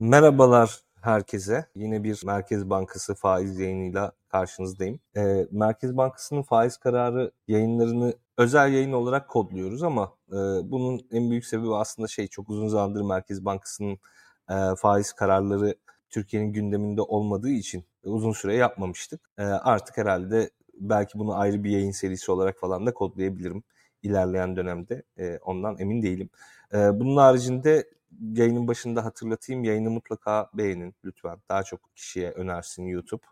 Merhabalar herkese. Yine bir Merkez Bankası faiz yayınıyla karşınızdayım. E, Merkez Bankası'nın faiz kararı yayınlarını özel yayın olarak kodluyoruz ama e, bunun en büyük sebebi aslında şey çok uzun zamandır Merkez Bankası'nın e, faiz kararları Türkiye'nin gündeminde olmadığı için uzun süre yapmamıştık. E, artık herhalde belki bunu ayrı bir yayın serisi olarak falan da kodlayabilirim ilerleyen dönemde. E, ondan emin değilim. E, bunun haricinde yayının başında hatırlatayım. Yayını mutlaka beğenin lütfen. Daha çok kişiye önersin YouTube.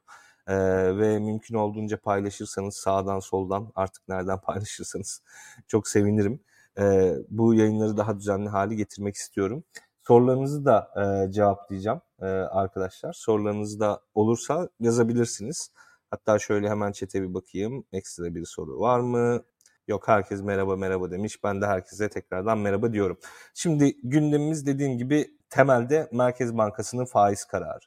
Ee, ve mümkün olduğunca paylaşırsanız sağdan soldan artık nereden paylaşırsanız çok sevinirim. Ee, bu yayınları daha düzenli hale getirmek istiyorum. Sorularınızı da e, cevaplayacağım e, arkadaşlar. Sorularınız da olursa yazabilirsiniz. Hatta şöyle hemen çete bir bakayım. Ekstra bir soru var mı? Yok herkes merhaba merhaba demiş. Ben de herkese tekrardan merhaba diyorum. Şimdi gündemimiz dediğim gibi temelde Merkez Bankası'nın faiz kararı.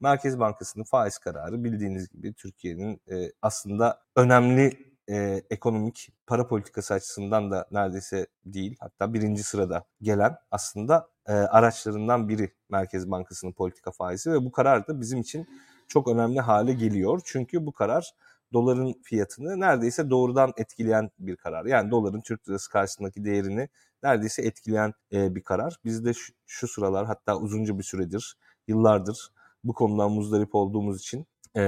Merkez Bankası'nın faiz kararı bildiğiniz gibi Türkiye'nin e, aslında önemli e, ekonomik para politikası açısından da neredeyse değil hatta birinci sırada gelen aslında e, araçlarından biri Merkez Bankası'nın politika faizi ve bu karar da bizim için çok önemli hale geliyor. Çünkü bu karar doların fiyatını neredeyse doğrudan etkileyen bir karar. Yani doların Türk lirası karşısındaki değerini neredeyse etkileyen e, bir karar. Biz de şu, şu sıralar hatta uzunca bir süredir, yıllardır bu konudan muzdarip olduğumuz için e,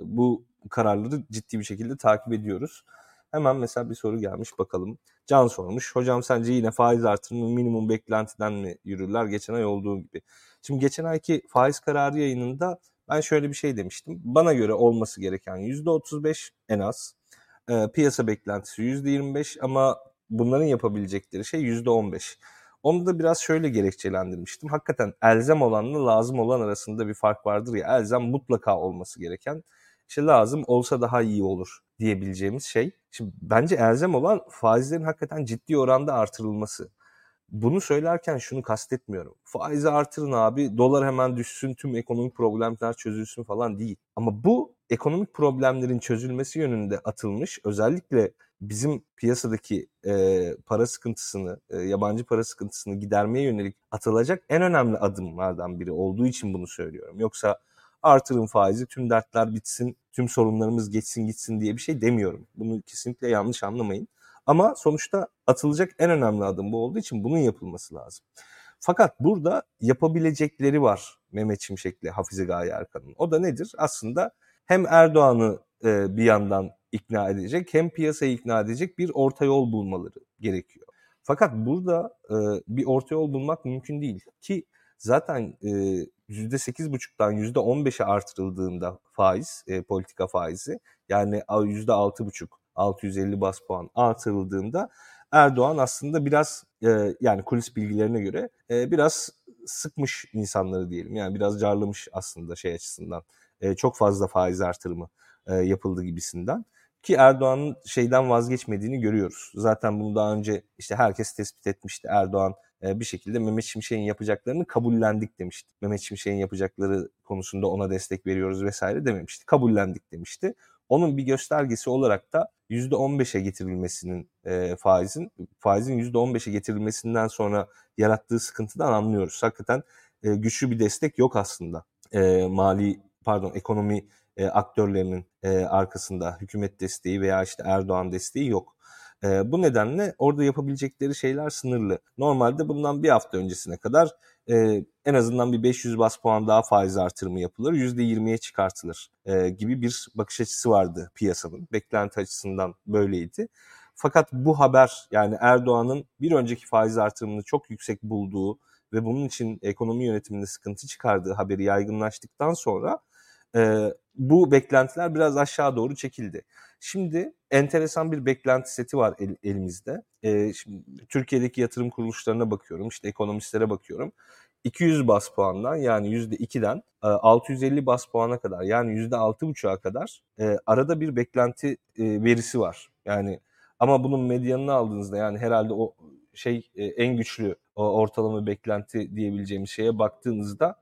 bu kararları ciddi bir şekilde takip ediyoruz. Hemen mesela bir soru gelmiş bakalım. Can sormuş. Hocam sence yine faiz artırımı minimum beklentiden mi yürürler geçen ay olduğu gibi? Şimdi geçen ayki faiz kararı yayınında ben şöyle bir şey demiştim. Bana göre olması gereken %35 en az. E, piyasa beklentisi %25 ama bunların yapabilecekleri şey %15. Onu da biraz şöyle gerekçelendirmiştim. Hakikaten elzem olanla lazım olan arasında bir fark vardır ya. Elzem mutlaka olması gereken. İşte lazım olsa daha iyi olur diyebileceğimiz şey. Şimdi bence elzem olan faizlerin hakikaten ciddi oranda artırılması bunu söylerken şunu kastetmiyorum. Faizi artırın abi, dolar hemen düşsün, tüm ekonomik problemler çözülsün falan değil. Ama bu ekonomik problemlerin çözülmesi yönünde atılmış, özellikle bizim piyasadaki e, para sıkıntısını, e, yabancı para sıkıntısını gidermeye yönelik atılacak en önemli adımlardan biri olduğu için bunu söylüyorum. Yoksa artırın faizi, tüm dertler bitsin, tüm sorunlarımız geçsin gitsin diye bir şey demiyorum. Bunu kesinlikle yanlış anlamayın. Ama sonuçta atılacak en önemli adım bu olduğu için bunun yapılması lazım. Fakat burada yapabilecekleri var Mehmet Şimşek'le Hafize Gaye Erkan'ın. O da nedir? Aslında hem Erdoğan'ı e, bir yandan ikna edecek hem piyasayı ikna edecek bir orta yol bulmaları gerekiyor. Fakat burada e, bir orta yol bulmak mümkün değil ki zaten e, %8,5'tan %15'e artırıldığında faiz, e, politika faizi yani %6,5 650 bas puan artırıldığında Erdoğan aslında biraz e, yani kulis bilgilerine göre e, biraz sıkmış insanları diyelim. Yani biraz carlamış aslında şey açısından. E, çok fazla faiz artırımı e, yapıldı gibisinden. Ki Erdoğan'ın şeyden vazgeçmediğini görüyoruz. Zaten bunu daha önce işte herkes tespit etmişti. Erdoğan e, bir şekilde Mehmet Şimşek'in yapacaklarını kabullendik demişti. Mehmet Şimşek'in yapacakları konusunda ona destek veriyoruz vesaire dememişti. Kabullendik demişti. Onun bir göstergesi olarak da %15'e getirilmesinin e, faizin faizin %15'e getirilmesinden sonra yarattığı sıkıntıdan anlıyoruz. Hakikaten e, güçlü bir destek yok aslında. E, mali pardon ekonomi e, aktörlerinin e, arkasında hükümet desteği veya işte Erdoğan desteği yok. E, bu nedenle orada yapabilecekleri şeyler sınırlı. Normalde bundan bir hafta öncesine kadar e, en azından bir 500 bas puan daha faiz artırımı yapılır, %20'ye çıkartılır e, gibi bir bakış açısı vardı piyasanın. Beklenti açısından böyleydi. Fakat bu haber yani Erdoğan'ın bir önceki faiz artırımını çok yüksek bulduğu ve bunun için ekonomi yönetiminde sıkıntı çıkardığı haberi yaygınlaştıktan sonra e, bu beklentiler biraz aşağı doğru çekildi. Şimdi enteresan bir beklenti seti var el, elimizde. E, şimdi Türkiye'deki yatırım kuruluşlarına bakıyorum, işte ekonomistlere bakıyorum. 200 bas puandan yani %2'den 650 bas puana kadar yani %6,5'a kadar e, arada bir beklenti e, verisi var. Yani ama bunun medyanını aldığınızda yani herhalde o şey e, en güçlü o ortalama beklenti diyebileceğimiz şeye baktığınızda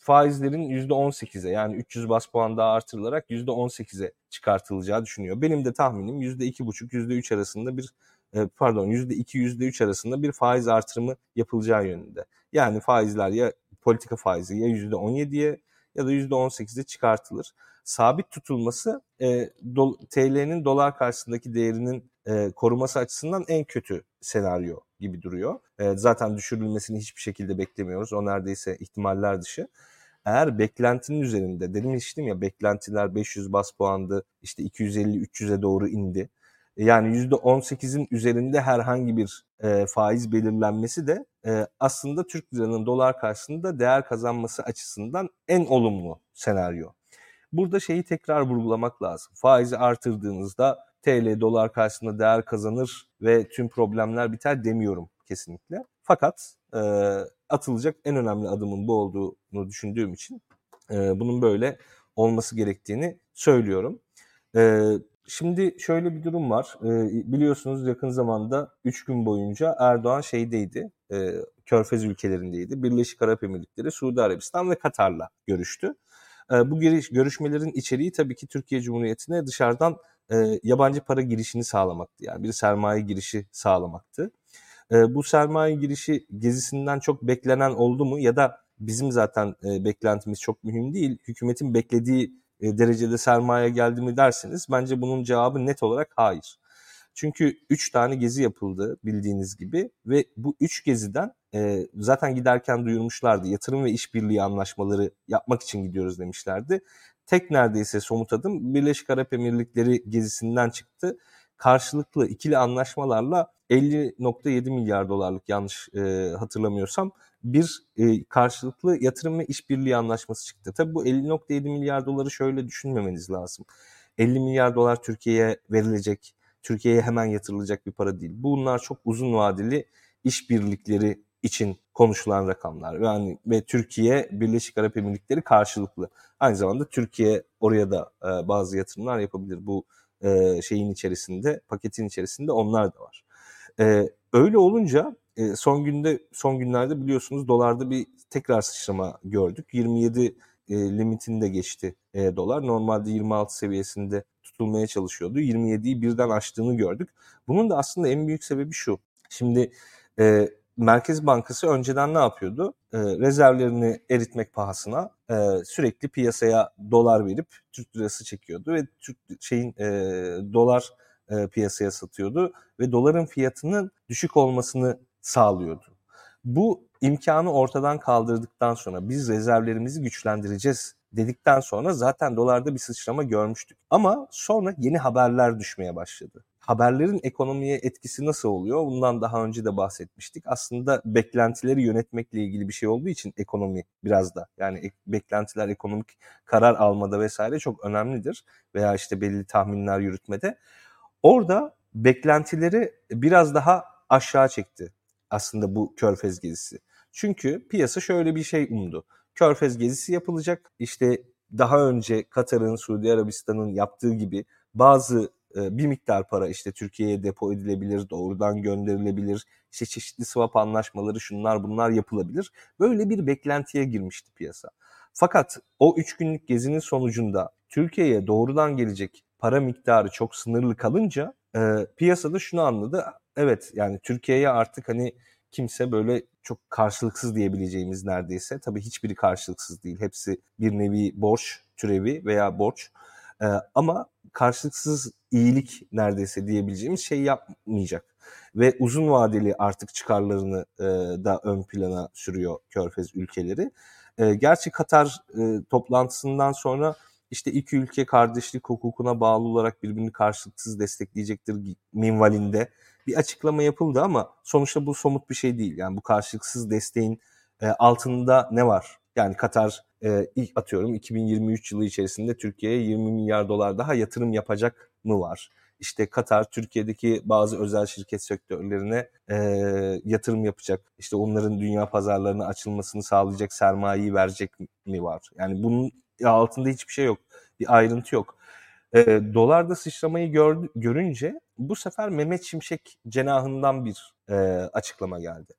faizlerin %18'e yani 300 bas puan daha artırılarak %18'e çıkartılacağı düşünüyor. Benim de tahminim %2,5 %3 arasında bir pardon %2 %3 arasında bir faiz artırımı yapılacağı yönünde. Yani faizler ya politika faizi ya %17'ye ya da %18'e çıkartılır. Sabit tutulması e, do, TL'nin dolar karşısındaki değerinin e, koruması açısından en kötü senaryo gibi duruyor. E, zaten düşürülmesini hiçbir şekilde beklemiyoruz. O neredeyse ihtimaller dışı. Eğer beklentinin üzerinde, dedim demiştim ya beklentiler 500 bas puandı, işte 250-300'e doğru indi. Yani %18'in üzerinde herhangi bir e, faiz belirlenmesi de e, aslında Türk liranın dolar karşısında değer kazanması açısından en olumlu senaryo. Burada şeyi tekrar vurgulamak lazım. Faizi artırdığınızda TL dolar karşısında değer kazanır ve tüm problemler biter demiyorum kesinlikle. Fakat e, atılacak en önemli adımın bu olduğunu düşündüğüm için e, bunun böyle olması gerektiğini söylüyorum. E, şimdi şöyle bir durum var. E, biliyorsunuz yakın zamanda 3 gün boyunca Erdoğan şeydeydi, e, Körfez ülkelerindeydi. Birleşik Arap Emirlikleri, Suudi Arabistan ve Katar'la görüştü. E, bu görüşmelerin içeriği tabii ki Türkiye Cumhuriyeti'ne dışarıdan e, yabancı para girişini sağlamaktı. Yani bir sermaye girişi sağlamaktı. E, bu sermaye girişi gezisinden çok beklenen oldu mu ya da bizim zaten e, beklentimiz çok mühim değil. Hükümetin beklediği e, derecede sermaye geldi mi derseniz bence bunun cevabı net olarak hayır. Çünkü 3 tane gezi yapıldı bildiğiniz gibi ve bu 3 geziden e, zaten giderken duyurmuşlardı. Yatırım ve işbirliği anlaşmaları yapmak için gidiyoruz demişlerdi. Tek neredeyse somut adım Birleşik Arap Emirlikleri gezisinden çıktı. Karşılıklı ikili anlaşmalarla 50.7 milyar dolarlık yanlış e, hatırlamıyorsam bir e, karşılıklı yatırım ve işbirliği anlaşması çıktı. Tabii bu 50.7 milyar doları şöyle düşünmemeniz lazım. 50 milyar dolar Türkiye'ye verilecek, Türkiye'ye hemen yatırılacak bir para değil. Bunlar çok uzun vadeli işbirlikleri için konuşulan rakamlar. Yani ve Türkiye Birleşik Arap Emirlikleri karşılıklı. Aynı zamanda Türkiye oraya da e, bazı yatırımlar yapabilir. Bu e, şeyin içerisinde, paketin içerisinde onlar da var. E, öyle olunca e, son günde son günlerde biliyorsunuz dolarda bir tekrar sıçrama gördük. 27 e, limitini geçti e, dolar. Normalde 26 seviyesinde tutulmaya çalışıyordu. 27'yi birden aştığını gördük. Bunun da aslında en büyük sebebi şu. Şimdi e, Merkez Bankası önceden ne yapıyordu? E, rezervlerini eritmek pahasına e, sürekli piyasaya dolar verip Türk lirası çekiyordu ve Türk şeyin e, dolar e, piyasaya satıyordu ve doların fiyatının düşük olmasını sağlıyordu. Bu imkanı ortadan kaldırdıktan sonra biz rezervlerimizi güçlendireceğiz dedikten sonra zaten dolarda bir sıçrama görmüştük. Ama sonra yeni haberler düşmeye başladı. Haberlerin ekonomiye etkisi nasıl oluyor? Bundan daha önce de bahsetmiştik. Aslında beklentileri yönetmekle ilgili bir şey olduğu için ekonomi biraz da yani beklentiler ekonomik karar almada vesaire çok önemlidir veya işte belli tahminler yürütmede. Orada beklentileri biraz daha aşağı çekti aslında bu Körfez gezisi. Çünkü piyasa şöyle bir şey umdu. Körfez gezisi yapılacak. İşte daha önce Katar'ın, Suudi Arabistan'ın yaptığı gibi bazı e, bir miktar para işte Türkiye'ye depo edilebilir, doğrudan gönderilebilir. İşte çeşitli swap anlaşmaları şunlar bunlar yapılabilir. Böyle bir beklentiye girmişti piyasa. Fakat o üç günlük gezinin sonucunda Türkiye'ye doğrudan gelecek para miktarı çok sınırlı kalınca e, piyasada şunu anladı. Evet yani Türkiye'ye artık hani kimse böyle çok karşılıksız diyebileceğimiz neredeyse. Tabii hiçbiri karşılıksız değil. Hepsi bir nevi borç türevi veya borç. Ee, ama karşılıksız iyilik neredeyse diyebileceğimiz şey yapmayacak. Ve uzun vadeli artık çıkarlarını e, da ön plana sürüyor Körfez ülkeleri. E, gerçi Katar e, toplantısından sonra işte iki ülke kardeşlik hukukuna bağlı olarak birbirini karşılıksız destekleyecektir minvalinde bir açıklama yapıldı ama sonuçta bu somut bir şey değil. Yani bu karşılıksız desteğin e, altında ne var? Yani Katar e, ilk atıyorum 2023 yılı içerisinde Türkiye'ye 20 milyar dolar daha yatırım yapacak mı var? İşte Katar Türkiye'deki bazı özel şirket sektörlerine e, yatırım yapacak. İşte onların dünya pazarlarına açılmasını sağlayacak sermayeyi verecek mi var? Yani bunun altında hiçbir şey yok. Bir ayrıntı yok. E, dolarda sıçramayı gör, görünce bu sefer Mehmet Şimşek cenahından bir e, açıklama geldi.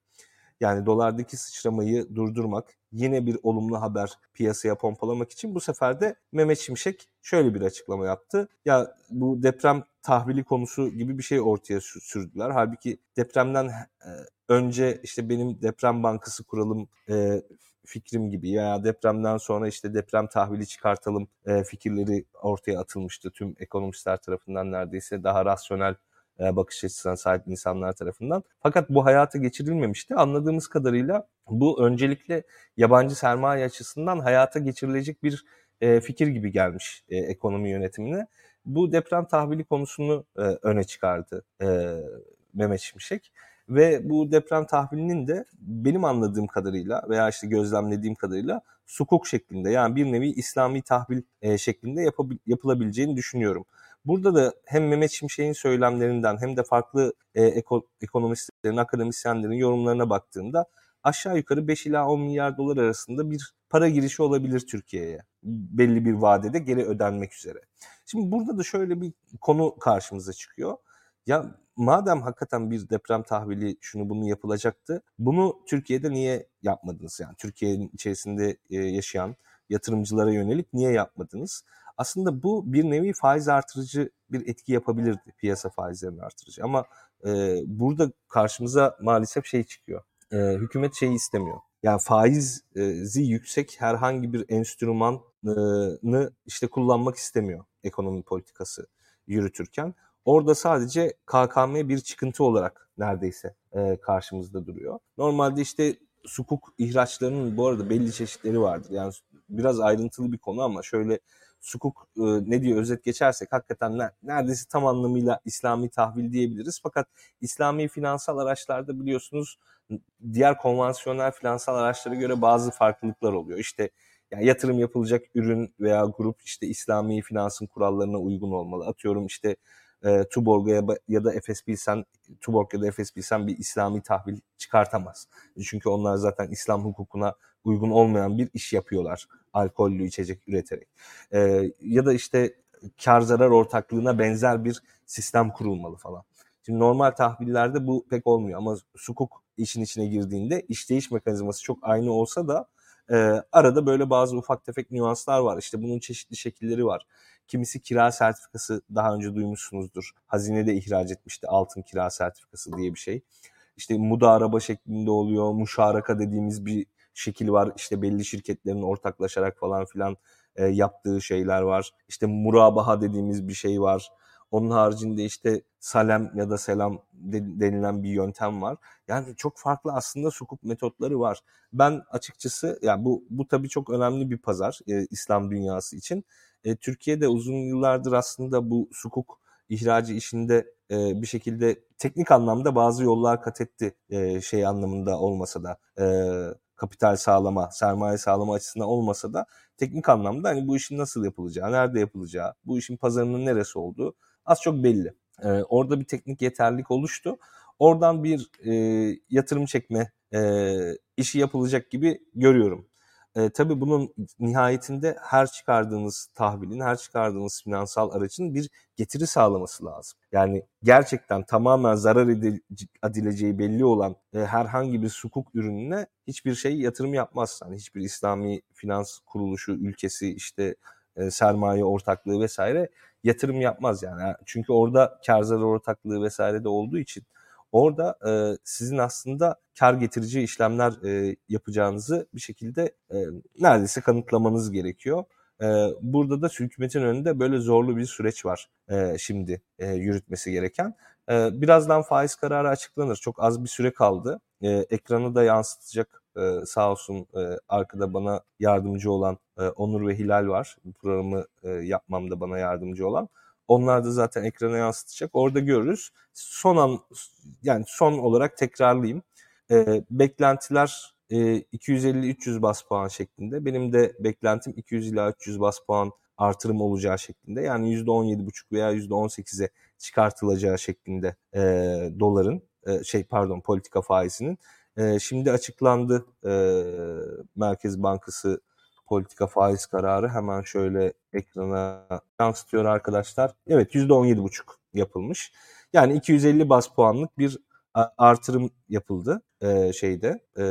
Yani dolardaki sıçramayı durdurmak, yine bir olumlu haber piyasaya pompalamak için bu sefer de Mehmet Şimşek şöyle bir açıklama yaptı. Ya bu deprem tahvili konusu gibi bir şey ortaya sürdüler. Halbuki depremden e, önce işte benim deprem bankası kuralım, e, fikrim gibi veya depremden sonra işte deprem tahvili çıkartalım e, fikirleri ortaya atılmıştı tüm ekonomistler tarafından neredeyse daha rasyonel bakış açısına sahip insanlar tarafından. Fakat bu hayata geçirilmemişti. Anladığımız kadarıyla bu öncelikle yabancı sermaye açısından hayata geçirilecek bir e, fikir gibi gelmiş e, ekonomi yönetimine. Bu deprem tahvili konusunu e, öne çıkardı e, Mehmet Şimşek. Ve bu deprem tahvilinin de benim anladığım kadarıyla veya işte gözlemlediğim kadarıyla sukuk şeklinde yani bir nevi İslami tahvil e, şeklinde yapılabileceğini düşünüyorum. Burada da hem Mehmet Şimşek'in söylemlerinden hem de farklı e, eko, ekonomistlerin, akademisyenlerin yorumlarına baktığımda aşağı yukarı 5 ila 10 milyar dolar arasında bir para girişi olabilir Türkiye'ye belli bir vadede geri ödenmek üzere. Şimdi burada da şöyle bir konu karşımıza çıkıyor. Ya madem hakikaten bir deprem tahvili şunu bunu yapılacaktı, bunu Türkiye'de niye yapmadınız? Yani Türkiye'nin içerisinde yaşayan yatırımcılara yönelik niye yapmadınız? Aslında bu bir nevi faiz artırıcı bir etki yapabilirdi piyasa faizlerini artırıcı. Ama e, burada karşımıza maalesef şey çıkıyor. E, hükümet şeyi istemiyor. Yani faizi yüksek herhangi bir enstrümanı işte kullanmak istemiyor ekonomi politikası yürütürken. Orada sadece KKM bir çıkıntı olarak neredeyse e, karşımızda duruyor. Normalde işte sukuk ihraçlarının bu arada belli çeşitleri vardır. Yani biraz ayrıntılı bir konu ama şöyle sukuk e, ne diye özet geçersek hakikaten ne, neredeyse tam anlamıyla İslami tahvil diyebiliriz. Fakat İslami finansal araçlarda biliyorsunuz diğer konvansiyonel finansal araçlara göre bazı farklılıklar oluyor. İşte yani yatırım yapılacak ürün veya grup işte İslami finansın kurallarına uygun olmalı. Atıyorum işte e, Tuborg'a ya, ya da Efes Bilsen, Tuborg ya da Efes Bilsen bir İslami tahvil çıkartamaz. Çünkü onlar zaten İslam hukukuna uygun olmayan bir iş yapıyorlar alkollü içecek üreterek. E, ya da işte kar zarar ortaklığına benzer bir sistem kurulmalı falan. Şimdi normal tahvillerde bu pek olmuyor ama sukuk işin içine girdiğinde işleyiş mekanizması çok aynı olsa da e, arada böyle bazı ufak tefek nüanslar var. İşte bunun çeşitli şekilleri var. Kimisi kira sertifikası daha önce duymuşsunuzdur. Hazinede ihraç etmişti altın kira sertifikası diye bir şey. İşte muda araba şeklinde oluyor. Muşaraka dediğimiz bir şekil var. İşte belli şirketlerin ortaklaşarak falan filan e, yaptığı şeyler var. İşte murabaha dediğimiz bir şey var. Onun haricinde işte salem ya da selam denilen bir yöntem var. Yani çok farklı aslında sukuk metotları var. Ben açıkçası yani bu bu tabii çok önemli bir pazar e, İslam dünyası için. E, Türkiye'de uzun yıllardır aslında bu sukuk ihracı işinde e, bir şekilde teknik anlamda bazı yollar kat etti e, şey anlamında olmasa da e, kapital sağlama, sermaye sağlama açısından olmasa da teknik anlamda hani bu işin nasıl yapılacağı, nerede yapılacağı, bu işin pazarının neresi olduğu az çok belli. E, orada bir teknik yeterlilik oluştu. Oradan bir e, yatırım çekme e, işi yapılacak gibi görüyorum. E, tabii bunun nihayetinde her çıkardığınız tahvilin, her çıkardığınız finansal aracın bir getiri sağlaması lazım. Yani gerçekten tamamen zarar edileceği belli olan e, herhangi bir sukuk ürününe hiçbir şey yatırım yapmaz. Yani hiçbir İslami finans kuruluşu, ülkesi, işte e, sermaye ortaklığı vesaire yatırım yapmaz yani. Çünkü orada kar zarar ortaklığı vesaire de olduğu için orada e, sizin aslında kar getirici işlemler e, yapacağınızı bir şekilde e, neredeyse kanıtlamanız gerekiyor. E, burada da hükümetin önünde böyle zorlu bir süreç var e, şimdi e, yürütmesi gereken. E, birazdan faiz kararı açıklanır. Çok az bir süre kaldı. E, ekranı da yansıtacak e, sağ olsun e, arkada bana yardımcı olan e, Onur ve Hilal var. Bu programı e, yapmamda bana yardımcı olan. Onlar da zaten ekrana yansıtacak. Orada görürüz. Son an yani son olarak tekrarlayayım. E, beklentiler e, 250-300 bas puan şeklinde. Benim de beklentim 200 ila 300 bas puan artırım olacağı şeklinde. Yani %17,5 veya %18'e çıkartılacağı şeklinde e, doların e, şey pardon politika faizinin. E, şimdi açıklandı e, Merkez Bankası politika faiz kararı hemen şöyle ekrana yansıtıyor arkadaşlar. Evet %17,5 yapılmış. Yani 250 bas puanlık bir artırım yapıldı e, şeyde e,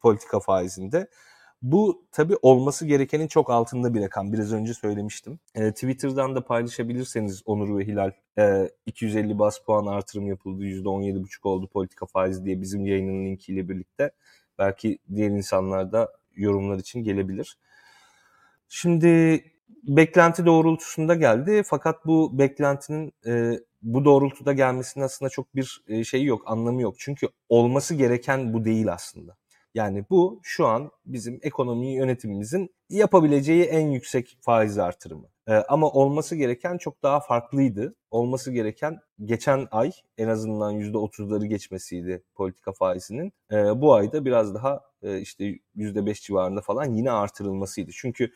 politika faizinde. Bu tabi olması gerekenin çok altında bir rakam. Biraz önce söylemiştim. E, Twitter'dan da paylaşabilirseniz Onur ve Hilal e, 250 bas puan artırım yapıldı. %17,5 oldu politika faizi diye bizim yayının linkiyle birlikte. Belki diğer insanlar da yorumlar için gelebilir. Şimdi beklenti doğrultusunda geldi fakat bu beklentinin e, bu doğrultuda gelmesinin aslında çok bir e, şeyi yok, anlamı yok. Çünkü olması gereken bu değil aslında. Yani bu şu an bizim ekonomi yönetimimizin yapabileceği en yüksek faiz artırımı. Ee, ama olması gereken çok daha farklıydı. Olması gereken geçen ay en azından %30'ları geçmesiydi politika faizinin. Ee, bu ayda biraz daha e, işte %5 civarında falan yine artırılmasıydı. Çünkü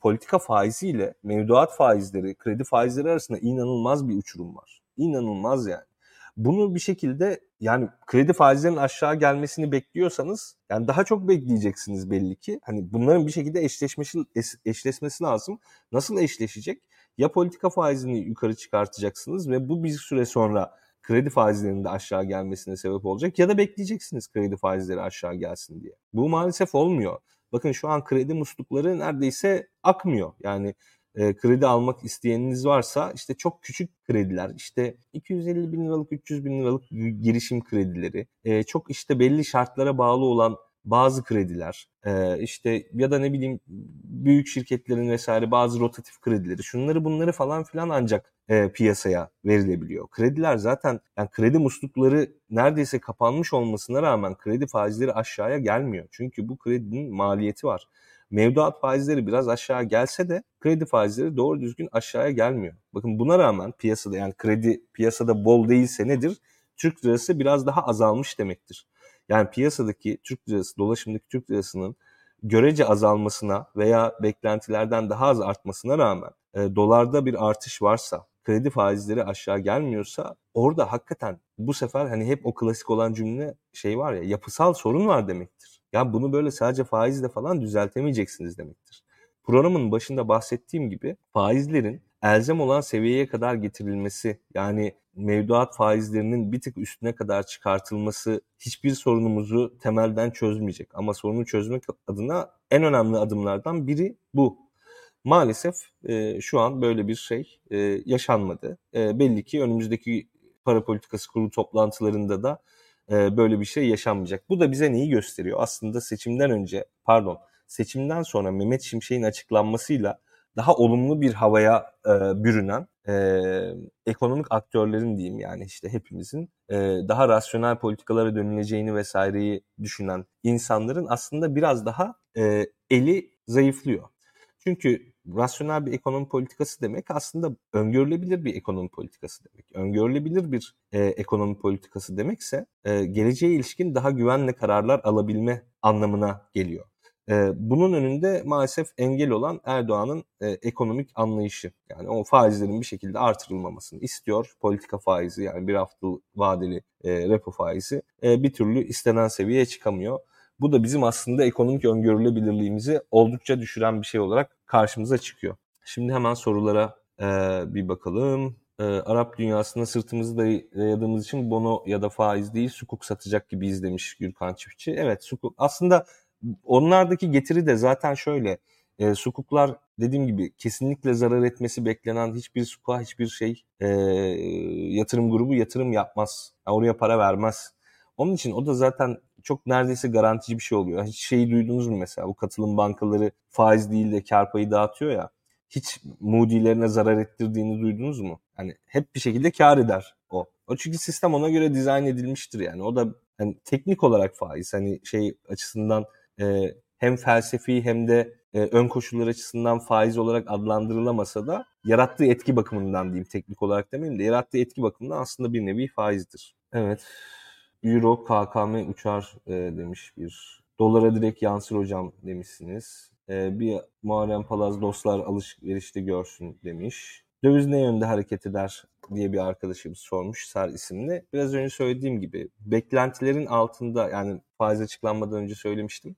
politika faiziyle mevduat faizleri, kredi faizleri arasında inanılmaz bir uçurum var. İnanılmaz yani. Bunu bir şekilde yani kredi faizlerinin aşağı gelmesini bekliyorsanız yani daha çok bekleyeceksiniz belli ki. Hani bunların bir şekilde eşleşmesi, eşleşmesi lazım. Nasıl eşleşecek? Ya politika faizini yukarı çıkartacaksınız ve bu bir süre sonra kredi faizlerinin de aşağı gelmesine sebep olacak ya da bekleyeceksiniz kredi faizleri aşağı gelsin diye. Bu maalesef olmuyor. Bakın şu an kredi muslukları neredeyse akmıyor. Yani e, kredi almak isteyeniniz varsa işte çok küçük krediler işte 250 bin liralık 300 bin liralık girişim kredileri e, çok işte belli şartlara bağlı olan bazı krediler e, işte ya da ne bileyim büyük şirketlerin vesaire bazı rotatif kredileri şunları bunları falan filan ancak e, piyasaya verilebiliyor. Krediler zaten yani kredi muslukları neredeyse kapanmış olmasına rağmen kredi faizleri aşağıya gelmiyor. Çünkü bu kredinin maliyeti var mevduat faizleri biraz aşağı gelse de kredi faizleri doğru düzgün aşağıya gelmiyor. Bakın buna rağmen piyasada yani kredi piyasada bol değilse nedir? Türk lirası biraz daha azalmış demektir. Yani piyasadaki Türk lirası, dolaşımdaki Türk lirasının görece azalmasına veya beklentilerden daha az artmasına rağmen e, dolarda bir artış varsa, kredi faizleri aşağı gelmiyorsa orada hakikaten bu sefer hani hep o klasik olan cümle şey var ya yapısal sorun var demektir. Ya bunu böyle sadece faizle falan düzeltemeyeceksiniz demektir. Programın başında bahsettiğim gibi faizlerin elzem olan seviyeye kadar getirilmesi yani mevduat faizlerinin bir tık üstüne kadar çıkartılması hiçbir sorunumuzu temelden çözmeyecek. Ama sorunu çözmek adına en önemli adımlardan biri bu. Maalesef e, şu an böyle bir şey e, yaşanmadı. E, belli ki önümüzdeki para politikası kurulu toplantılarında da e, böyle bir şey yaşanmayacak. Bu da bize neyi gösteriyor? Aslında seçimden önce, pardon, seçimden sonra Mehmet Şimşek'in açıklanmasıyla daha olumlu bir havaya e, bürünen e, ekonomik aktörlerin diyeyim yani işte hepimizin e, daha rasyonel politikalara dönüleceğini vesaireyi düşünen insanların aslında biraz daha e, eli zayıflıyor. Çünkü rasyonel bir ekonomi politikası demek aslında öngörülebilir bir ekonomi politikası demek. Öngörülebilir bir e, ekonomi politikası demekse e, geleceğe ilişkin daha güvenli kararlar alabilme anlamına geliyor. E, bunun önünde maalesef engel olan Erdoğan'ın e, ekonomik anlayışı. Yani o faizlerin bir şekilde artırılmamasını istiyor. Politika faizi yani bir hafta vadeli e, repo faizi e, bir türlü istenen seviyeye çıkamıyor. Bu da bizim aslında ekonomik öngörülebilirliğimizi oldukça düşüren bir şey olarak karşımıza çıkıyor. Şimdi hemen sorulara e, bir bakalım. E, Arap dünyasında sırtımızı dayadığımız için bono ya da faiz değil sukuk satacak gibi izlemiş Gürkan Çiftçi. Evet sukuk aslında onlardaki getiri de zaten şöyle. E, sukuklar dediğim gibi kesinlikle zarar etmesi beklenen hiçbir sukuğa hiçbir şey e, yatırım grubu yatırım yapmaz. Yani oraya para vermez. Onun için o da zaten çok neredeyse garantici bir şey oluyor. Hiç şeyi duydunuz mu mesela bu katılım bankaları faiz değil de kar payı dağıtıyor ya. Hiç Moody'lerine zarar ettirdiğini duydunuz mu? Hani hep bir şekilde kar eder o. O çünkü sistem ona göre dizayn edilmiştir yani. O da hani teknik olarak faiz hani şey açısından e, hem felsefi hem de e, ön koşullar açısından faiz olarak adlandırılamasa da yarattığı etki bakımından diyeyim teknik olarak demeyeyim de yarattığı etki bakımından aslında bir nevi faizdir. Evet. Euro KKM uçar e, demiş bir. Dolara direkt yansır hocam demişsiniz. E, bir Muharrem Palaz dostlar alışverişte görsün demiş. Döviz ne yönde hareket eder diye bir arkadaşımız sormuş Ser isimli. Biraz önce söylediğim gibi beklentilerin altında yani faiz açıklanmadan önce söylemiştim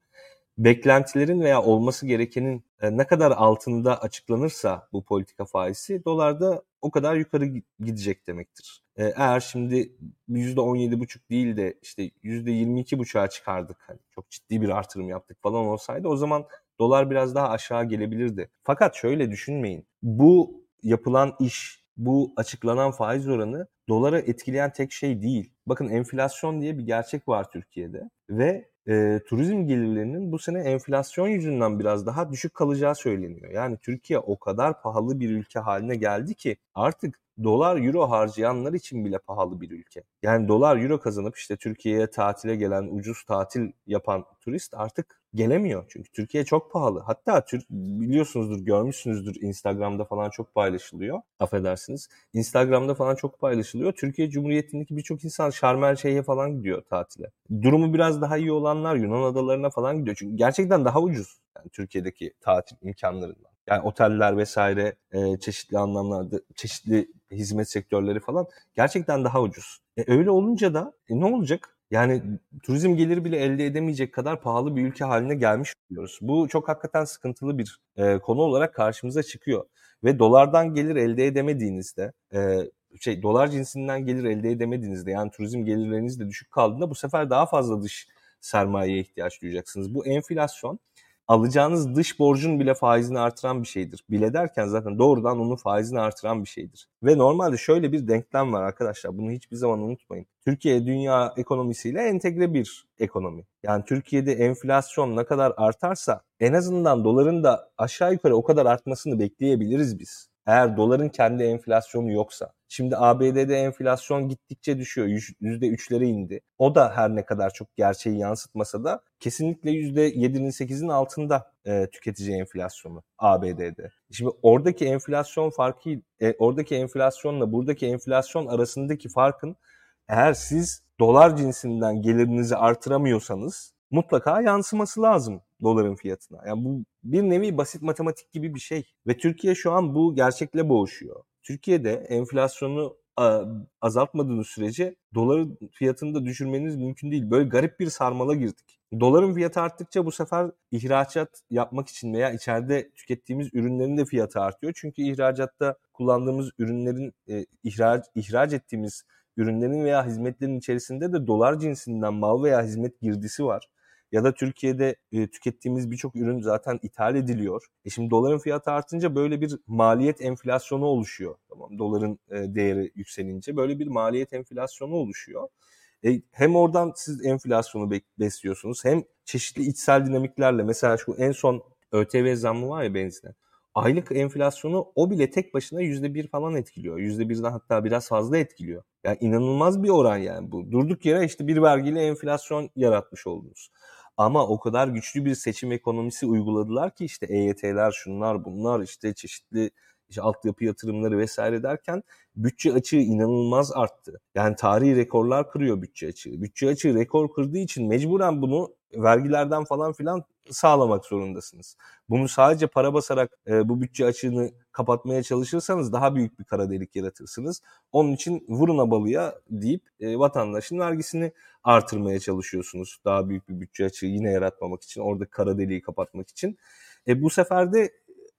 beklentilerin veya olması gerekenin e, ne kadar altında açıklanırsa bu politika faizi dolarda o kadar yukarı gidecek demektir. E, eğer şimdi %17,5 değil de işte %22,5'a çıkardık hani çok ciddi bir artırım yaptık falan olsaydı o zaman dolar biraz daha aşağı gelebilirdi. Fakat şöyle düşünmeyin. Bu yapılan iş, bu açıklanan faiz oranı dolara etkileyen tek şey değil. Bakın enflasyon diye bir gerçek var Türkiye'de ve e, turizm gelirlerinin bu sene enflasyon yüzünden biraz daha düşük kalacağı söyleniyor. Yani Türkiye o kadar pahalı bir ülke haline geldi ki artık dolar euro harcayanlar için bile pahalı bir ülke. Yani dolar euro kazanıp işte Türkiye'ye tatile gelen ucuz tatil yapan turist artık gelemiyor. Çünkü Türkiye çok pahalı. Hatta Türk biliyorsunuzdur, görmüşsünüzdür Instagram'da falan çok paylaşılıyor. Affedersiniz. Instagram'da falan çok paylaşılıyor. Türkiye Cumhuriyeti'ndeki birçok insan Şarmel Şeyh'e falan gidiyor tatile. Durumu biraz daha iyi olanlar Yunan adalarına falan gidiyor. Çünkü gerçekten daha ucuz yani Türkiye'deki tatil imkanlarından. Yani oteller vesaire e, çeşitli anlamlarda çeşitli hizmet sektörleri falan gerçekten daha ucuz. E, öyle olunca da e, ne olacak? Yani turizm geliri bile elde edemeyecek kadar pahalı bir ülke haline gelmiş oluyoruz. Bu çok hakikaten sıkıntılı bir e, konu olarak karşımıza çıkıyor. Ve dolardan gelir elde edemediğinizde, e, şey dolar cinsinden gelir elde edemediğinizde yani turizm gelirleriniz de düşük kaldığında bu sefer daha fazla dış sermayeye ihtiyaç duyacaksınız. Bu enflasyon alacağınız dış borcun bile faizini artıran bir şeydir. Bile derken zaten doğrudan onun faizini artıran bir şeydir. Ve normalde şöyle bir denklem var arkadaşlar. Bunu hiçbir zaman unutmayın. Türkiye dünya ekonomisiyle entegre bir ekonomi. Yani Türkiye'de enflasyon ne kadar artarsa en azından doların da aşağı yukarı o kadar artmasını bekleyebiliriz biz. Eğer doların kendi enflasyonu yoksa. Şimdi ABD'de enflasyon gittikçe düşüyor. %3'lere indi. O da her ne kadar çok gerçeği yansıtmasa da kesinlikle %7'nin 8'in altında e, tüketici enflasyonu ABD'de. Şimdi oradaki enflasyon farkı, e, oradaki enflasyonla buradaki enflasyon arasındaki farkın eğer siz dolar cinsinden gelirinizi artıramıyorsanız mutlaka yansıması lazım doların fiyatına. Yani bu bir nevi basit matematik gibi bir şey ve Türkiye şu an bu gerçekle boğuşuyor. Türkiye'de enflasyonu azaltmadığınız sürece doların fiyatını da düşürmeniz mümkün değil. Böyle garip bir sarmala girdik. Doların fiyatı arttıkça bu sefer ihracat yapmak için veya içeride tükettiğimiz ürünlerin de fiyatı artıyor. Çünkü ihracatta kullandığımız ürünlerin e, ihraç ihraç ettiğimiz ürünlerin veya hizmetlerin içerisinde de dolar cinsinden mal veya hizmet girdisi var ya da Türkiye'de e, tükettiğimiz birçok ürün zaten ithal ediliyor. E şimdi doların fiyatı artınca böyle bir maliyet enflasyonu oluşuyor. Tamam doların e, değeri yükselince böyle bir maliyet enflasyonu oluşuyor. E, hem oradan siz enflasyonu besliyorsunuz hem çeşitli içsel dinamiklerle mesela şu en son ÖTV zammı var ya benzine. Aylık enflasyonu o bile tek başına %1 falan etkiliyor. %1'den hatta biraz fazla etkiliyor. Yani inanılmaz bir oran yani bu. Durduk yere işte bir vergiyle enflasyon yaratmış oldunuz. Ama o kadar güçlü bir seçim ekonomisi uyguladılar ki işte EYT'ler şunlar bunlar işte çeşitli işte altyapı yatırımları vesaire derken bütçe açığı inanılmaz arttı. Yani tarihi rekorlar kırıyor bütçe açığı. Bütçe açığı rekor kırdığı için mecburen bunu vergilerden falan filan sağlamak zorundasınız. Bunu sadece para basarak e, bu bütçe açığını kapatmaya çalışırsanız daha büyük bir kara delik yaratırsınız. Onun için vurun abalıya deyip e, vatandaşın vergisini artırmaya çalışıyorsunuz. Daha büyük bir bütçe açığı yine yaratmamak için, orada kara deliği kapatmak için. E, bu sefer de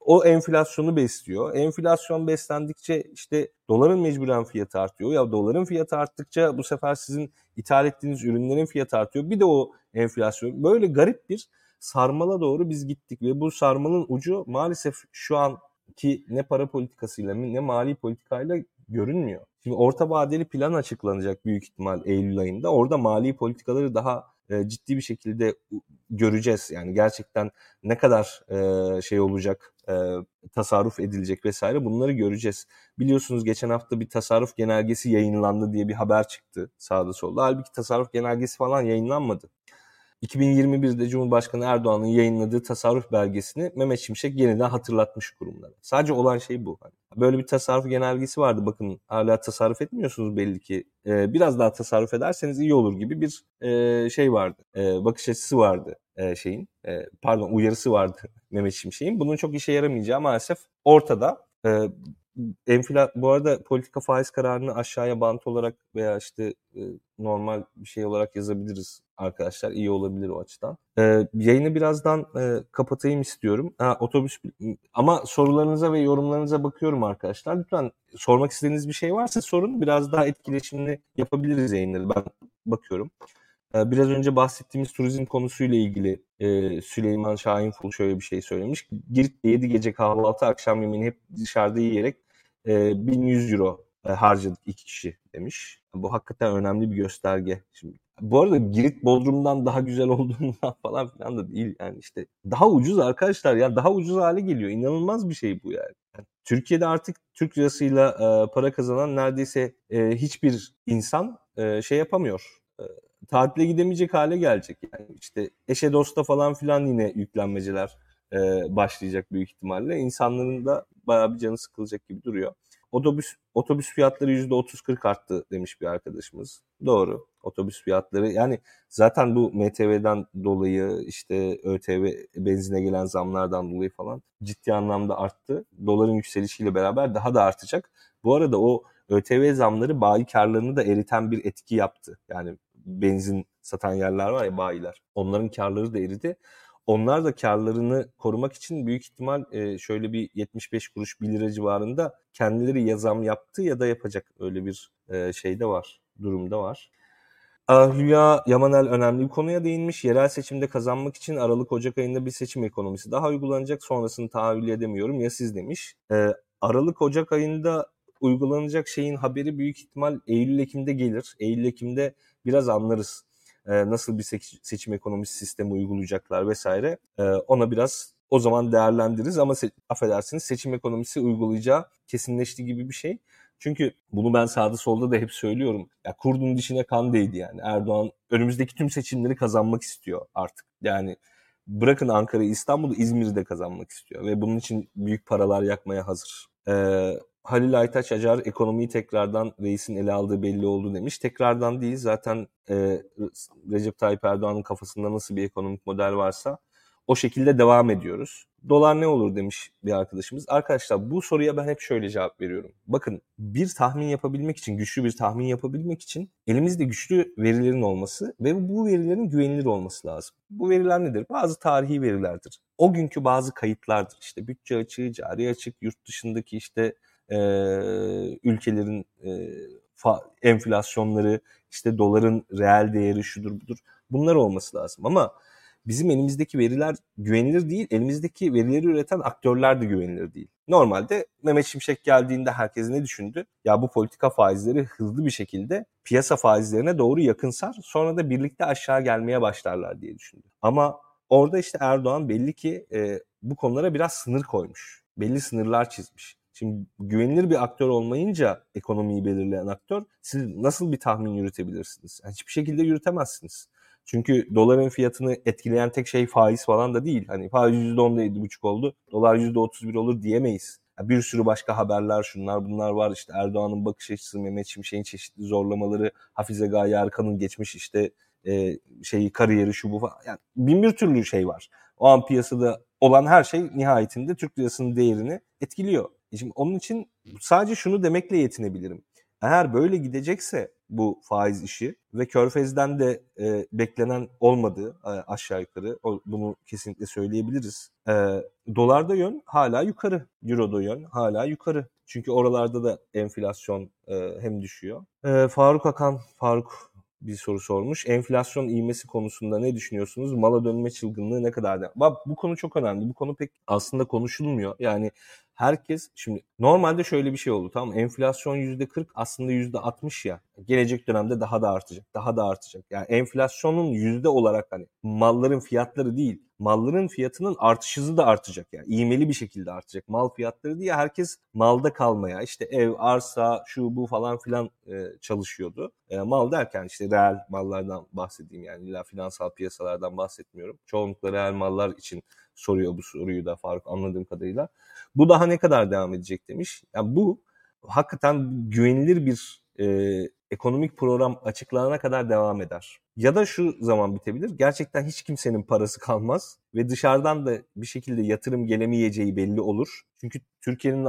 o enflasyonu besliyor. Enflasyon beslendikçe işte doların mecburen fiyatı artıyor. Ya doların fiyatı arttıkça bu sefer sizin ithal ettiğiniz ürünlerin fiyatı artıyor. Bir de o enflasyon. Böyle garip bir sarmala doğru biz gittik ve bu sarmalın ucu maalesef şu anki ne para politikasıyla ne mali politikayla görünmüyor. Şimdi orta vadeli plan açıklanacak büyük ihtimal Eylül ayında. Orada mali politikaları daha e, ciddi bir şekilde göreceğiz. Yani gerçekten ne kadar e, şey olacak, e, tasarruf edilecek vesaire bunları göreceğiz. Biliyorsunuz geçen hafta bir tasarruf genelgesi yayınlandı diye bir haber çıktı sağda solda. Halbuki tasarruf genelgesi falan yayınlanmadı. 2021'de Cumhurbaşkanı Erdoğan'ın yayınladığı tasarruf belgesini Mehmet Şimşek yeniden hatırlatmış kurumlara. Sadece olan şey bu. Hani böyle bir tasarruf genelgesi vardı bakın hala tasarruf etmiyorsunuz belli ki. Ee, biraz daha tasarruf ederseniz iyi olur gibi bir e, şey vardı. E, bakış açısı vardı e, şeyin. E, pardon uyarısı vardı Mehmet Şimşek'in. Bunun çok işe yaramayacağı maalesef ortada. E, enfla bu arada politika faiz kararını aşağıya bant olarak veya işte e, normal bir şey olarak yazabiliriz arkadaşlar. İyi olabilir o açıdan. E, yayını birazdan e, kapatayım istiyorum. Ha, otobüs ama sorularınıza ve yorumlarınıza bakıyorum arkadaşlar. Lütfen sormak istediğiniz bir şey varsa sorun. Biraz daha etkileşimli yapabiliriz yayınları. Ben bakıyorum. E, biraz önce bahsettiğimiz turizm konusuyla ilgili e, Süleyman Şahinful şöyle bir şey söylemiş. Girit'te 7 gece kahvaltı akşam yemeğini hep dışarıda yiyerek e, 1100 euro e, harcadık iki kişi demiş. Bu hakikaten önemli bir gösterge. Şimdi bu arada Girit Bodrum'dan daha güzel olduğundan falan filan da değil yani işte daha ucuz arkadaşlar ya daha ucuz hale geliyor. İnanılmaz bir şey bu yani. yani Türkiye'de artık Türk lirasıyla e, para kazanan neredeyse e, hiçbir insan e, şey yapamıyor. E, tatile gidemeyecek hale gelecek. Yani işte eşe dosta falan filan yine yüklenmeceler e, başlayacak büyük ihtimalle. İnsanların da bayağı bir canı sıkılacak gibi duruyor. Otobüs otobüs fiyatları %30-40 arttı demiş bir arkadaşımız. Doğru. Otobüs fiyatları yani zaten bu MTV'den dolayı işte ÖTV benzine gelen zamlardan dolayı falan ciddi anlamda arttı. Doların yükselişiyle beraber daha da artacak. Bu arada o ÖTV zamları bayi karlarını da eriten bir etki yaptı. Yani benzin satan yerler var ya bayiler. Onların karları da eridi. Onlar da karlarını korumak için büyük ihtimal e, şöyle bir 75 kuruş 1 lira civarında kendileri yazam yaptı ya da yapacak öyle bir e, şey de var, durumda var. Hülya Yamanel önemli bir konuya değinmiş. Yerel seçimde kazanmak için Aralık-Ocak ayında bir seçim ekonomisi daha uygulanacak. Sonrasını tahayyül edemiyorum. Ya siz demiş. E, Aralık-Ocak ayında uygulanacak şeyin haberi büyük ihtimal Eylül-Ekim'de gelir. Eylül-Ekim'de biraz anlarız e, nasıl bir seçim ekonomisi sistemi uygulayacaklar vesaire. E, ona biraz o zaman değerlendiririz ama se- affedersiniz seçim ekonomisi uygulayacağı kesinleşti gibi bir şey. Çünkü bunu ben sağda solda da hep söylüyorum. Ya kurdun dişine kan değdi yani. Erdoğan önümüzdeki tüm seçimleri kazanmak istiyor artık. Yani bırakın Ankara'yı, İstanbul'u, İzmir'i de kazanmak istiyor ve bunun için büyük paralar yakmaya hazır. Ee, Halil Aytaç Acar ekonomiyi tekrardan reisin ele aldığı belli oldu demiş. Tekrardan değil zaten e, Recep Tayyip Erdoğan'ın kafasında nasıl bir ekonomik model varsa o şekilde devam ediyoruz. Dolar ne olur demiş bir arkadaşımız. Arkadaşlar bu soruya ben hep şöyle cevap veriyorum. Bakın bir tahmin yapabilmek için, güçlü bir tahmin yapabilmek için elimizde güçlü verilerin olması ve bu verilerin güvenilir olması lazım. Bu veriler nedir? Bazı tarihi verilerdir. O günkü bazı kayıtlardır. İşte bütçe açığı, cari açık, yurt dışındaki işte e, ülkelerin e, fa, enflasyonları, işte doların reel değeri şudur budur. Bunlar olması lazım ama bizim elimizdeki veriler güvenilir değil. Elimizdeki verileri üreten aktörler de güvenilir değil. Normalde Mehmet Şimşek geldiğinde herkes ne düşündü? Ya bu politika faizleri hızlı bir şekilde piyasa faizlerine doğru yakınsar. Sonra da birlikte aşağı gelmeye başlarlar diye düşündü. Ama orada işte Erdoğan belli ki e, bu konulara biraz sınır koymuş. Belli sınırlar çizmiş. Şimdi güvenilir bir aktör olmayınca ekonomiyi belirleyen aktör siz nasıl bir tahmin yürütebilirsiniz? Yani hiçbir şekilde yürütemezsiniz. Çünkü doların fiyatını etkileyen tek şey faiz falan da değil. Hani faiz %10'da 7,5 oldu. Dolar %31 olur diyemeyiz. Yani bir sürü başka haberler şunlar bunlar var. İşte Erdoğan'ın bakış açısı, Mehmet Şimşek'in çeşitli zorlamaları, Hafize Gaye Erkan'ın geçmiş işte e, şeyi kariyeri şu bu falan. Yani bin bir türlü şey var. O an piyasada olan her şey nihayetinde Türk lirasının değerini etkiliyor. E şimdi onun için sadece şunu demekle yetinebilirim. Eğer böyle gidecekse bu faiz işi ve Körfez'den de e, beklenen olmadığı e, aşağı yukarı o, bunu kesinlikle söyleyebiliriz. E, dolarda yön hala yukarı, Euro'da yön hala yukarı. Çünkü oralarda da enflasyon e, hem düşüyor. E, Faruk Akan, Faruk bir soru sormuş. Enflasyon ivmesi konusunda ne düşünüyorsunuz? Mala dönme çılgınlığı ne kadar? Bak bu konu çok önemli. Bu konu pek aslında konuşulmuyor. Yani herkes şimdi normalde şöyle bir şey oldu tamam enflasyon %40 aslında %60 ya. Gelecek dönemde daha da artacak daha da artacak. Yani enflasyonun yüzde olarak hani malların fiyatları değil malların fiyatının artış hızı da artacak yani ivmeli bir şekilde artacak mal fiyatları diye herkes malda kalmaya işte ev arsa şu bu falan filan e, çalışıyordu. E, mal derken işte reel mallardan bahsedeyim yani illa finansal piyasalardan bahsetmiyorum. Çoğunlukla reel mallar için soruyor bu soruyu da Faruk anladığım kadarıyla. Bu daha ne kadar devam edecek demiş. Yani bu hakikaten güvenilir bir e, ekonomik program açıklanana kadar devam eder. Ya da şu zaman bitebilir. Gerçekten hiç kimsenin parası kalmaz ve dışarıdan da bir şekilde yatırım gelemeyeceği belli olur. Çünkü Türkiye'nin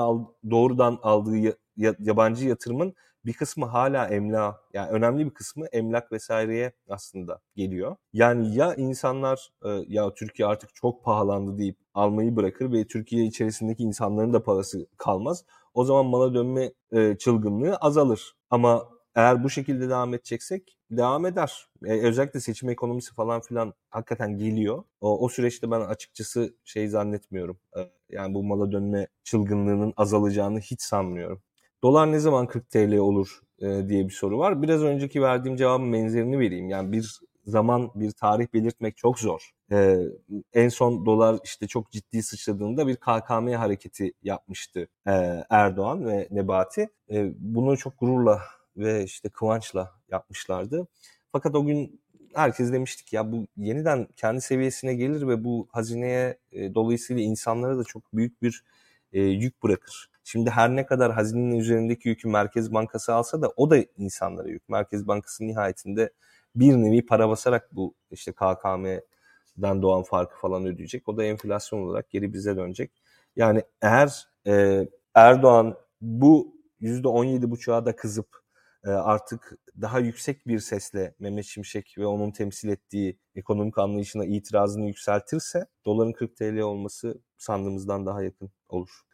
doğrudan aldığı yabancı yatırımın bir kısmı hala emlak yani önemli bir kısmı emlak vesaireye aslında geliyor. Yani ya insanlar e, ya Türkiye artık çok pahalandı deyip almayı bırakır ve Türkiye içerisindeki insanların da parası kalmaz. O zaman mala dönme e, çılgınlığı azalır. Ama eğer bu şekilde devam edeceksek devam eder. Ee, özellikle seçim ekonomisi falan filan hakikaten geliyor. O, o süreçte ben açıkçası şey zannetmiyorum. Yani bu mala dönme çılgınlığının azalacağını hiç sanmıyorum. Dolar ne zaman 40 TL olur e, diye bir soru var. Biraz önceki verdiğim cevabın benzerini vereyim. Yani bir zaman, bir tarih belirtmek çok zor. E, en son dolar işte çok ciddi sıçradığında bir KKM hareketi yapmıştı e, Erdoğan ve Nebati. E, bunu çok gururla ve işte kıvançla yapmışlardı. Fakat o gün herkes demiştik ya bu yeniden kendi seviyesine gelir ve bu hazineye e, dolayısıyla insanlara da çok büyük bir e, yük bırakır. Şimdi her ne kadar hazinenin üzerindeki yükü Merkez Bankası alsa da o da insanlara yük. Merkez Bankası nihayetinde bir nevi para basarak bu işte KKM'den doğan farkı falan ödeyecek. O da enflasyon olarak geri bize dönecek. Yani eğer e, Erdoğan bu %17,5'a da kızıp e, artık daha yüksek bir sesle Mehmet Şimşek ve onun temsil ettiği ekonomik anlayışına itirazını yükseltirse doların 40 TL olması sandığımızdan daha yakın olur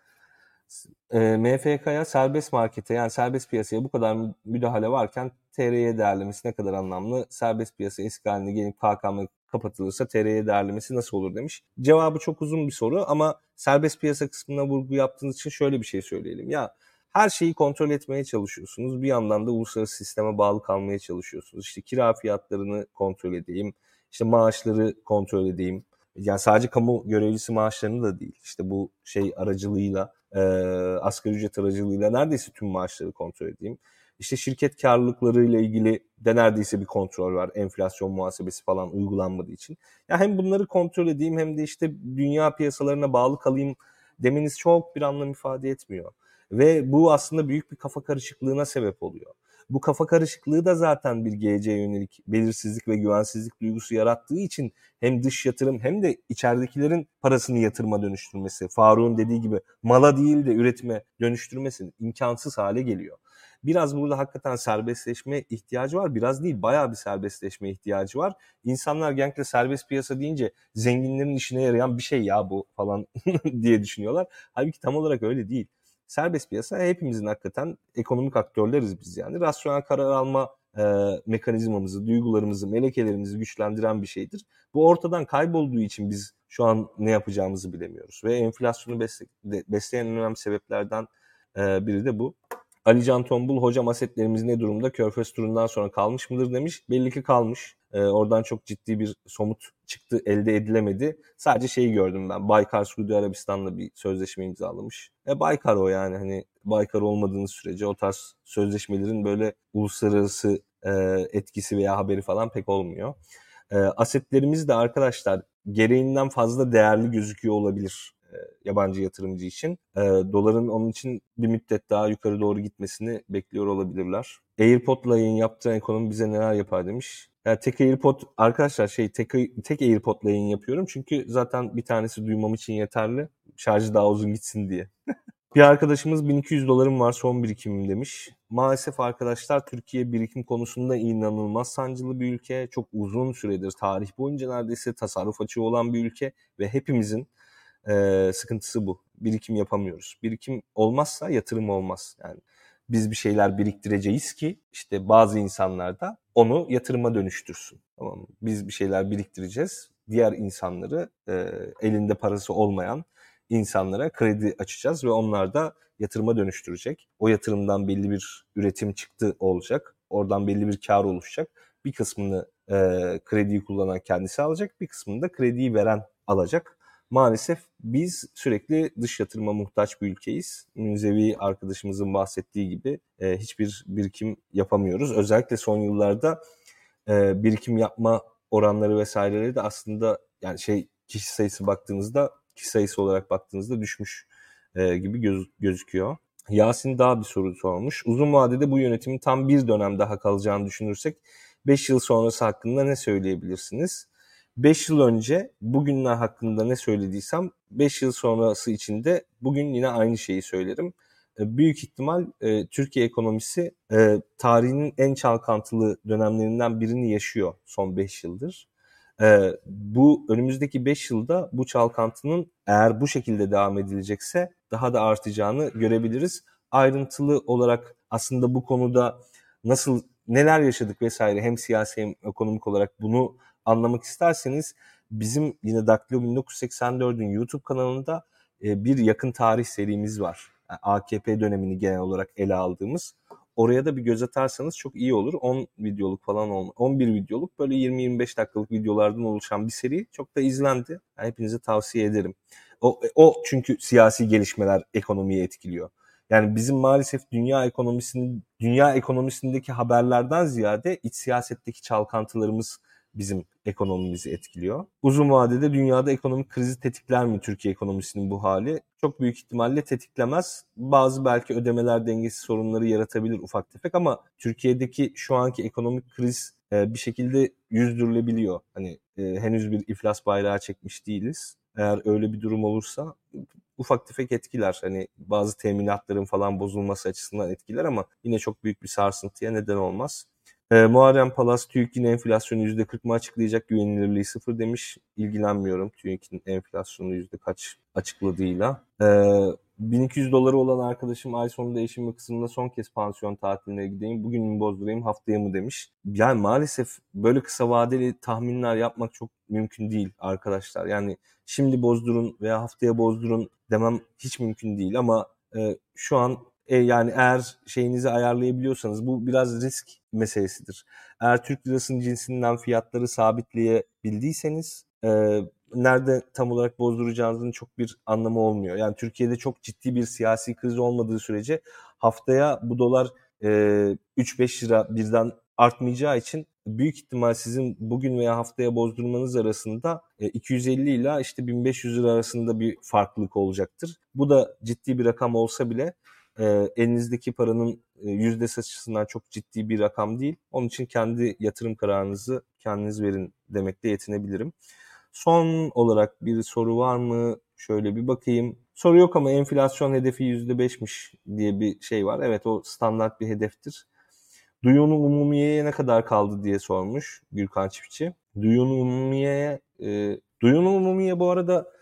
e, MFK'ya serbest markete yani serbest piyasaya bu kadar müdahale varken TR'ye değerlemesi ne kadar anlamlı? Serbest piyasa eski haline gelip KKM kapatılırsa TR'ye değerlemesi nasıl olur demiş. Cevabı çok uzun bir soru ama serbest piyasa kısmına vurgu yaptığınız için şöyle bir şey söyleyelim. Ya her şeyi kontrol etmeye çalışıyorsunuz. Bir yandan da uluslararası sisteme bağlı kalmaya çalışıyorsunuz. İşte kira fiyatlarını kontrol edeyim, işte maaşları kontrol edeyim. Yani sadece kamu görevlisi maaşlarını da değil. İşte bu şey aracılığıyla e, asgari ücret aracılığıyla neredeyse tüm maaşları kontrol edeyim. İşte şirket karlılıkları ile ilgili de neredeyse bir kontrol var. Enflasyon muhasebesi falan uygulanmadığı için. Ya hem bunları kontrol edeyim hem de işte dünya piyasalarına bağlı kalayım demeniz çok bir anlam ifade etmiyor. Ve bu aslında büyük bir kafa karışıklığına sebep oluyor. Bu kafa karışıklığı da zaten bir geleceğe yönelik belirsizlik ve güvensizlik duygusu yarattığı için hem dış yatırım hem de içeridekilerin parasını yatırıma dönüştürmesi, Faruk'un dediği gibi mala değil de üretime dönüştürmesi imkansız hale geliyor. Biraz burada hakikaten serbestleşme ihtiyacı var. Biraz değil bayağı bir serbestleşme ihtiyacı var. İnsanlar genellikle serbest piyasa deyince zenginlerin işine yarayan bir şey ya bu falan diye düşünüyorlar. Halbuki tam olarak öyle değil serbest piyasa hepimizin hakikaten ekonomik aktörleriz biz yani. Rasyonel karar alma e, mekanizmamızı, duygularımızı, melekelerimizi güçlendiren bir şeydir. Bu ortadan kaybolduğu için biz şu an ne yapacağımızı bilemiyoruz. Ve enflasyonu besle, besleyen en önemli sebeplerden e, biri de bu. Ali Can Tombul hocam asetlerimiz ne durumda? Körfez turundan sonra kalmış mıdır demiş. Belli ki kalmış. E, oradan çok ciddi bir somut çıktı elde edilemedi. Sadece şeyi gördüm ben. Baykar Suudi Arabistan'la bir sözleşme imzalamış. E Baykar o yani hani Baykar olmadığınız sürece o tarz sözleşmelerin böyle uluslararası e, etkisi veya haberi falan pek olmuyor. E, asetlerimiz de arkadaşlar gereğinden fazla değerli gözüküyor olabilir yabancı yatırımcı için. E, doların onun için bir müddet daha yukarı doğru gitmesini bekliyor olabilirler. AirPod'la yayın yaptığı ekonomi bize neler yapar demiş. Yani tek AirPod arkadaşlar şey tek, tek AirPod'la yayın yapıyorum. Çünkü zaten bir tanesi duymam için yeterli. Şarjı daha uzun gitsin diye. bir arkadaşımız 1200 dolarım var son birikimim demiş. Maalesef arkadaşlar Türkiye birikim konusunda inanılmaz sancılı bir ülke. Çok uzun süredir tarih boyunca neredeyse tasarruf açığı olan bir ülke. Ve hepimizin e, sıkıntısı bu. Birikim yapamıyoruz. Birikim olmazsa yatırım olmaz. Yani biz bir şeyler biriktireceğiz ki işte bazı insanlar da onu yatırıma dönüştürsün. Tamam mı? Biz bir şeyler biriktireceğiz. Diğer insanları e, elinde parası olmayan insanlara kredi açacağız ve onlar da yatırıma dönüştürecek. O yatırımdan belli bir üretim çıktı olacak. Oradan belli bir kar oluşacak. Bir kısmını e, krediyi kullanan kendisi alacak, bir kısmını da krediyi veren alacak maalesef biz sürekli dış yatırıma muhtaç bir ülkeyiz. Münzevi arkadaşımızın bahsettiği gibi e, hiçbir birikim yapamıyoruz. Özellikle son yıllarda e, birikim yapma oranları vesaireleri de aslında yani şey kişi sayısı baktığınızda kişi sayısı olarak baktığınızda düşmüş e, gibi göz, gözüküyor. Yasin daha bir soru sormuş. Uzun vadede bu yönetimin tam bir dönem daha kalacağını düşünürsek 5 yıl sonrası hakkında ne söyleyebilirsiniz? 5 yıl önce bugünler hakkında ne söylediysem 5 yıl sonrası içinde bugün yine aynı şeyi söylerim. E, büyük ihtimal e, Türkiye ekonomisi e, tarihinin en çalkantılı dönemlerinden birini yaşıyor son 5 yıldır. E, bu önümüzdeki 5 yılda bu çalkantının eğer bu şekilde devam edilecekse daha da artacağını görebiliriz. Ayrıntılı olarak aslında bu konuda nasıl neler yaşadık vesaire hem siyasi hem ekonomik olarak bunu anlamak isterseniz bizim yine Daktilo 1984'ün YouTube kanalında e, bir yakın tarih serimiz var. AKP dönemini genel olarak ele aldığımız oraya da bir göz atarsanız çok iyi olur. 10 videoluk falan olma. 11 videoluk böyle 20-25 dakikalık videolardan oluşan bir seri çok da izlendi. Yani hepinize tavsiye ederim. O, o çünkü siyasi gelişmeler ekonomiyi etkiliyor. Yani bizim maalesef dünya ekonomisinin dünya ekonomisindeki haberlerden ziyade iç siyasetteki çalkantılarımız bizim ekonomimizi etkiliyor. Uzun vadede dünyada ekonomik krizi tetikler mi Türkiye ekonomisinin bu hali? Çok büyük ihtimalle tetiklemez. Bazı belki ödemeler dengesi sorunları yaratabilir ufak tefek ama Türkiye'deki şu anki ekonomik kriz bir şekilde yüzdürülebiliyor. Hani henüz bir iflas bayrağı çekmiş değiliz. Eğer öyle bir durum olursa ufak tefek etkiler. Hani bazı teminatların falan bozulması açısından etkiler ama yine çok büyük bir sarsıntıya neden olmaz. E, Muharrem Palas TÜİK'in enflasyonu %40 mı açıklayacak güvenilirliği sıfır demiş. İlgilenmiyorum TÜİK'in enflasyonu yüzde kaç açıkladığıyla. E, 1200 doları olan arkadaşım ay sonunda eşim kısmında son kez pansiyon tatiline gideyim. Bugün mü bozdurayım haftaya mı demiş. Yani maalesef böyle kısa vadeli tahminler yapmak çok mümkün değil arkadaşlar. Yani şimdi bozdurun veya haftaya bozdurun demem hiç mümkün değil ama e, şu an e, yani eğer şeyinizi ayarlayabiliyorsanız bu biraz risk meselesidir. Eğer Türk lirasının cinsinden fiyatları sabitleyebildiyseniz e, nerede tam olarak bozduracağınızın çok bir anlamı olmuyor. Yani Türkiye'de çok ciddi bir siyasi kriz olmadığı sürece haftaya bu dolar e, 3-5 lira birden artmayacağı için büyük ihtimal sizin bugün veya haftaya bozdurmanız arasında 250 e, ile işte 1500 lira arasında bir farklılık olacaktır. Bu da ciddi bir rakam olsa bile e, elinizdeki paranın e, yüzdesi açısından çok ciddi bir rakam değil. Onun için kendi yatırım kararınızı kendiniz verin demekle yetinebilirim. Son olarak bir soru var mı? Şöyle bir bakayım. Soru yok ama enflasyon hedefi %5'miş diye bir şey var. Evet o standart bir hedeftir. Duyunun umumiyeye ne kadar kaldı diye sormuş Gürkan Çiftçi. Duyunun umumiyeye e, Duyunun umumiye bu arada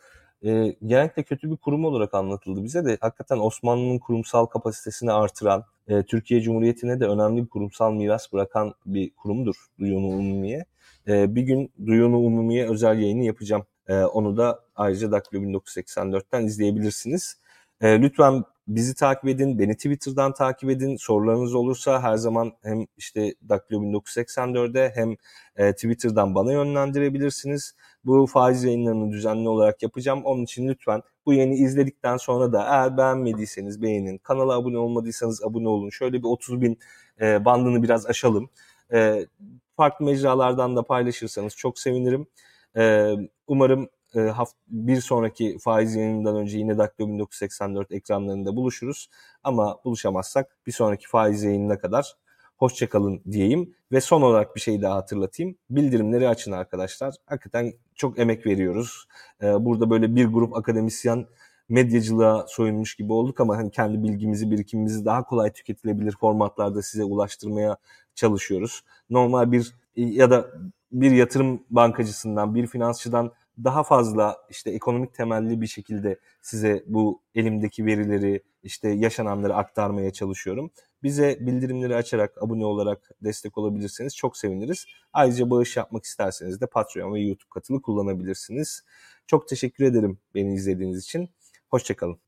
e, genellikle kötü bir kurum olarak anlatıldı bize de hakikaten Osmanlı'nın kurumsal kapasitesini artıran, e, Türkiye Cumhuriyeti'ne de önemli bir kurumsal miras bırakan bir kurumdur Duyunu Umumiye. E, bir gün Duyunu Umumiye özel yayını yapacağım. E, onu da ayrıca Daktilo 1984'ten izleyebilirsiniz. E, lütfen bizi takip edin, beni Twitter'dan takip edin. Sorularınız olursa her zaman hem işte Daktilo 1984'de hem e, Twitter'dan bana yönlendirebilirsiniz. Bu faiz yayınlarını düzenli olarak yapacağım. Onun için lütfen bu yayını izledikten sonra da eğer beğenmediyseniz beğenin. Kanala abone olmadıysanız abone olun. Şöyle bir 30 bin e, bandını biraz aşalım. E, farklı mecralardan da paylaşırsanız çok sevinirim. E, umarım e, bir sonraki faiz yayınından önce yine Daktilo 1984 ekranlarında buluşuruz. Ama buluşamazsak bir sonraki faiz yayınına kadar hoşçakalın diyeyim. Ve son olarak bir şey daha hatırlatayım. Bildirimleri açın arkadaşlar. Hakikaten çok emek veriyoruz. Ee, burada böyle bir grup akademisyen medyacılığa soyunmuş gibi olduk ama hani kendi bilgimizi, birikimimizi daha kolay tüketilebilir formatlarda size ulaştırmaya çalışıyoruz. Normal bir ya da bir yatırım bankacısından, bir finansçıdan daha fazla işte ekonomik temelli bir şekilde size bu elimdeki verileri, işte yaşananları aktarmaya çalışıyorum. Bize bildirimleri açarak, abone olarak destek olabilirseniz çok seviniriz. Ayrıca bağış yapmak isterseniz de Patreon ve YouTube katılı kullanabilirsiniz. Çok teşekkür ederim beni izlediğiniz için. Hoşçakalın.